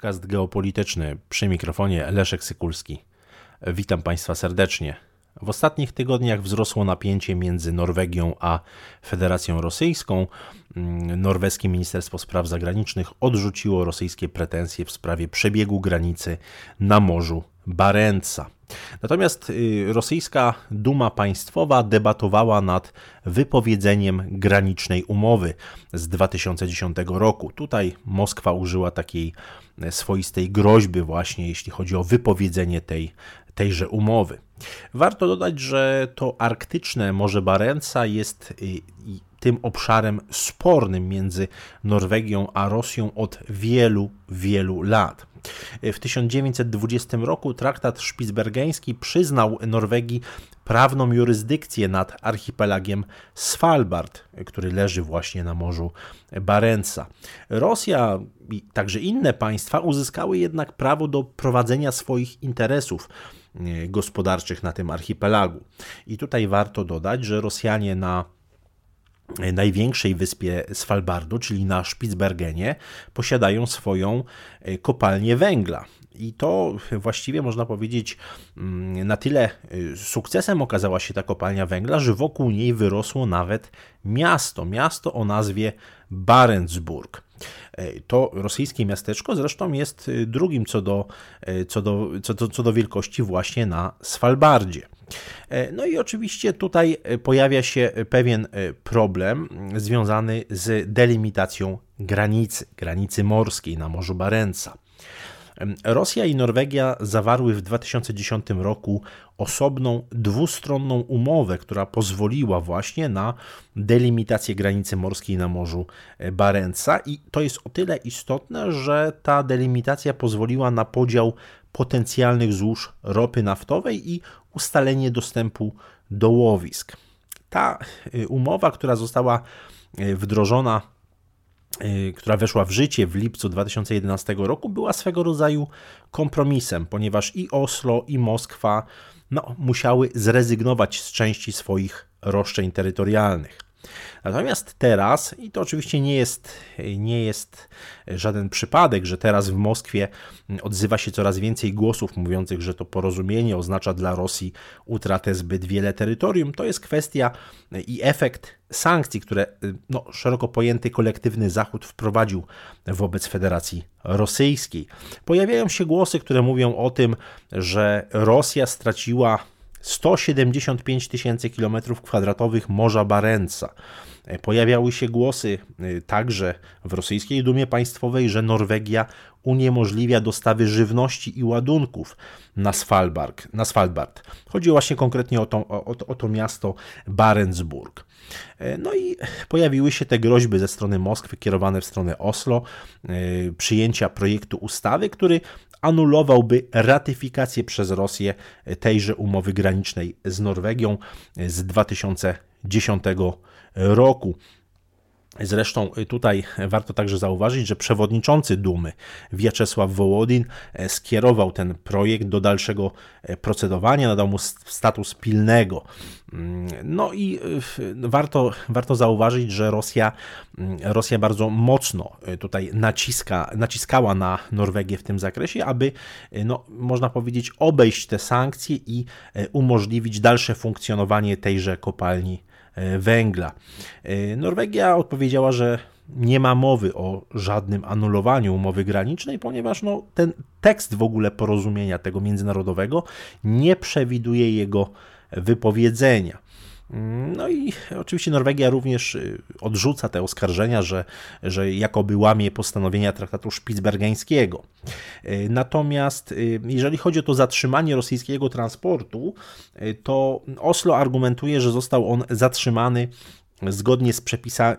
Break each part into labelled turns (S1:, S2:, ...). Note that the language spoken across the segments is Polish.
S1: podcast geopolityczny przy mikrofonie Leszek Sykulski. Witam Państwa serdecznie. W ostatnich tygodniach wzrosło napięcie między Norwegią a Federacją Rosyjską. Norweskie Ministerstwo Spraw Zagranicznych odrzuciło rosyjskie pretensje w sprawie przebiegu granicy na Morzu Barentsa. Natomiast y, rosyjska Duma Państwowa debatowała nad wypowiedzeniem granicznej umowy z 2010 roku. Tutaj Moskwa użyła takiej e, swoistej groźby, właśnie jeśli chodzi o wypowiedzenie tej, tejże umowy. Warto dodać, że to arktyczne Morze Barentsa jest y, tym obszarem spornym między Norwegią a Rosją od wielu, wielu lat. W 1920 roku traktat szpicbergeński przyznał Norwegii prawną jurysdykcję nad archipelagiem Svalbard, który leży właśnie na Morzu Barentsa. Rosja i także inne państwa uzyskały jednak prawo do prowadzenia swoich interesów e, gospodarczych na tym archipelagu. I tutaj warto dodać, że Rosjanie na największej wyspie Svalbardu, czyli na Spitsbergenie, posiadają swoją e, kopalnię węgla. I to właściwie można powiedzieć, mm, na tyle e, sukcesem okazała się ta kopalnia węgla, że wokół niej wyrosło nawet miasto. Miasto o nazwie Barentsburg. E, to rosyjskie miasteczko zresztą jest drugim co do, co do, co do, co do wielkości właśnie na Svalbardzie. E, no i oczywiście tutaj e, pojawia się pewien e, problem związany z delimitacją granicy, granicy morskiej na Morzu Barentsa. Rosja i Norwegia zawarły w 2010 roku osobną dwustronną umowę, która pozwoliła właśnie na delimitację granicy morskiej na Morzu Barentsa i to jest o tyle istotne, że ta delimitacja pozwoliła na podział potencjalnych złóż ropy naftowej i ustalenie dostępu do łowisk. Ta y, umowa, która została y, wdrożona, która weszła w życie w lipcu 2011 roku, była swego rodzaju kompromisem, ponieważ i Oslo, i Moskwa no, musiały zrezygnować z części swoich roszczeń terytorialnych. Natomiast teraz, i to oczywiście nie jest, nie jest żaden przypadek, że teraz w Moskwie odzywa się coraz więcej głosów mówiących, że to porozumienie oznacza dla Rosji utratę zbyt wiele terytorium, to jest kwestia i efekt sankcji, które no, szeroko pojęty kolektywny Zachód wprowadził wobec Federacji Rosyjskiej. Pojawiają się głosy, które mówią o tym, że Rosja straciła 175 tysięcy kilometrów kwadratowych Morza Barentsa. E, pojawiały się głosy e, także w rosyjskiej Dumie Państwowej, że Norwegia uniemożliwia dostawy żywności i ładunków na Svalbard. Na Svalbard. Chodzi właśnie konkretnie o to, o, o to miasto Barentsburg. E, no i pojawiły się te groźby ze strony Moskwy kierowane w stronę Oslo, przyjęcia projektu ustawy, który anulowałby ratyfikację przez Rosję tejże umowy granicznej z Norwegią z 2010 roku. Zresztą tutaj warto także zauważyć, że przewodniczący Dumy Wieczesław Wołodin e, skierował ten projekt do dalszego e, procedowania, nadał mu status pilnego. Mm, no i e, warto, warto zauważyć, że Rosja, mm, Rosja bardzo mocno tutaj naciska, naciskała na Norwegię w tym zakresie, aby, no, można powiedzieć, obejść te sankcje i umożliwić dalsze funkcjonowanie tejże kopalni E, węgla. E, Norwegia odpowiedziała, że nie ma mowy o żadnym anulowaniu umowy granicznej, ponieważ no, ten tekst w ogóle porozumienia tego międzynarodowego nie przewiduje jego wypowiedzenia. No i oczywiście Norwegia również y, odrzuca te oskarżenia, że, że jakoby łamie postanowienia traktatu szpicbergeńskiego. Y, natomiast y, jeżeli chodzi o to zatrzymanie rosyjskiego transportu, to Oslo argumentuje, że został on zatrzymany zgodnie z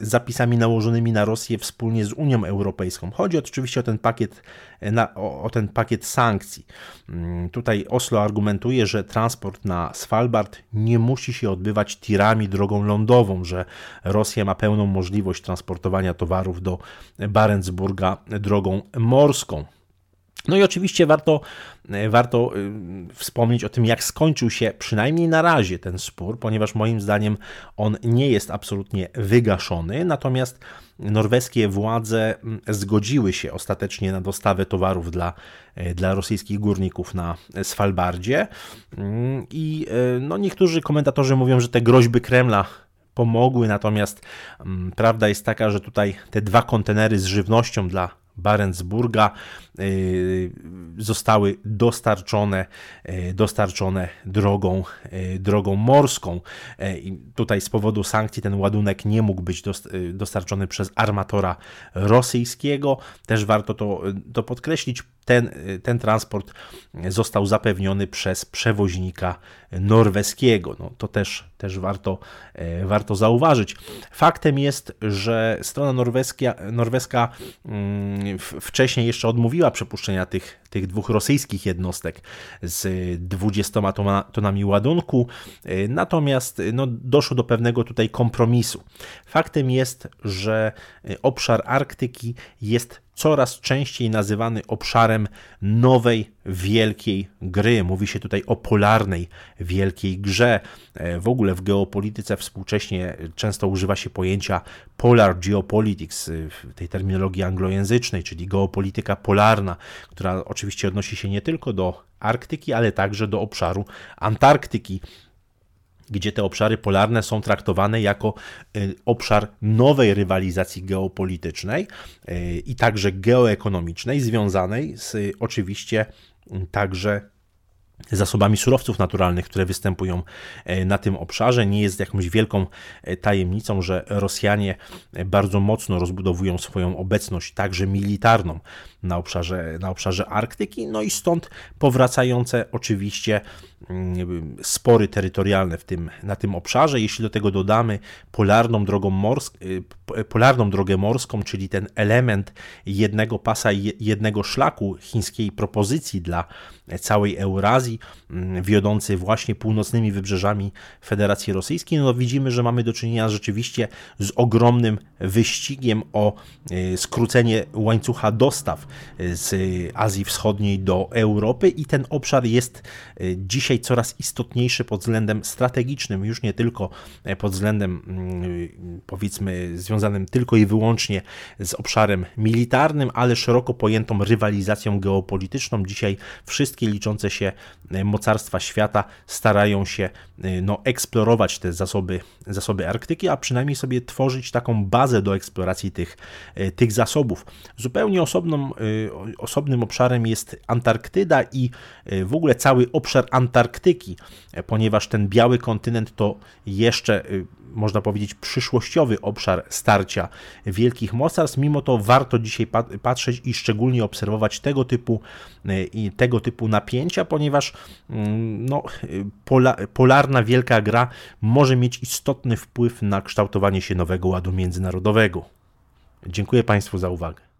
S1: zapisami nałożonymi na Rosję wspólnie z Unią Europejską. Chodzi oczywiście o ten pakiet, na, o, o, ten pakiet sankcji. Mm, tutaj Oslo argumentuje, że transport na Svalbard nie musi się odbywać tirami drogą lądową, że Rosja ma pełną możliwość transportowania towarów do Barentsburga drogą morską. No i oczywiście warto, e, warto y, wspomnieć o tym, jak skończył się przynajmniej na razie ten spór, ponieważ moim zdaniem on nie jest absolutnie wygaszony, natomiast norweskie władze zgodziły się ostatecznie na dostawę towarów dla, dla rosyjskich górników na Svalbardzie. I no, niektórzy komentatorzy mówią, że te groźby Kremla pomogły, natomiast prawda jest taka, że tutaj te dwa kontenery z żywnością dla Barentsburga zostały dostarczone, y, dostarczone drogą, y, drogą morską. I tutaj z powodu sankcji ten ładunek nie mógł być dostarczony przez armatora rosyjskiego. Też warto to, to podkreślić. Ten, ten transport został zapewniony przez przewoźnika norweskiego. No, to też, też warto, warto zauważyć. Faktem jest, że strona norweska, norweska mm, wcześniej jeszcze odmówiła przepuszczenia tych, tych dwóch rosyjskich jednostek z 20 tonami ładunku, y, natomiast y, no, doszło do pewnego tutaj kompromisu. Faktem jest, że y, obszar Arktyki jest coraz częściej nazywany obszarem nowej wielkiej gry. Mówi się tutaj o polarnej wielkiej grze. E, w ogóle w geopolityce współcześnie często używa się pojęcia polar geopolitics tej terminologii anglojęzycznej, czyli geopolityka polarna, która oczywiście odnosi się nie tylko do Arktyki, ale także do obszaru Antarktyki gdzie te obszary polarne są traktowane jako y, obszar nowej rywalizacji geopolitycznej y, i także geoekonomicznej, związanej z oczywiście także zasobami surowców naturalnych, które występują e, na tym obszarze. Nie jest jakąś wielką e, tajemnicą, że Rosjanie e, bardzo mocno rozbudowują swoją obecność, także militarną, na obszarze, na obszarze Arktyki, no i stąd powracające oczywiście spory terytorialne w tym, na tym obszarze. Jeśli do tego dodamy polarną, drogą morsk, polarną drogę morską, czyli ten element jednego pasa i jednego szlaku chińskiej propozycji dla całej Eurazji, mm, wiodący właśnie północnymi wybrzeżami Federacji Rosyjskiej, no widzimy, że mamy do czynienia rzeczywiście z ogromnym wyścigiem o y, skrócenie łańcucha dostaw y, z Azji Wschodniej do Europy i ten obszar jest y, dzisiaj coraz istotniejszy pod względem strategicznym, już nie tylko pod względem mm, powiedzmy związanym tylko i wyłącznie z obszarem militarnym, ale szeroko pojętą rywalizacją geopolityczną. Dzisiaj wszystkie liczące się e, mocarstwa świata starają się e, no, eksplorować te zasoby, zasoby Arktyki, a przynajmniej sobie tworzyć taką bazę do eksploracji tych, e, tych zasobów. Zupełnie osobną, osobnym obszarem jest Antarktyda i w ogóle cały obszar Antarktyki, ponieważ ten biały kontynent to jeszcze można powiedzieć, przyszłościowy obszar starcia wielkich mocarstw. Mimo to warto dzisiaj patrzeć i szczególnie obserwować tego typu, i tego typu napięcia, ponieważ mm, no, pola, polarna wielka gra może mieć istotny wpływ na kształtowanie się nowego ładu międzynarodowego. Dziękuję Państwu za uwagę.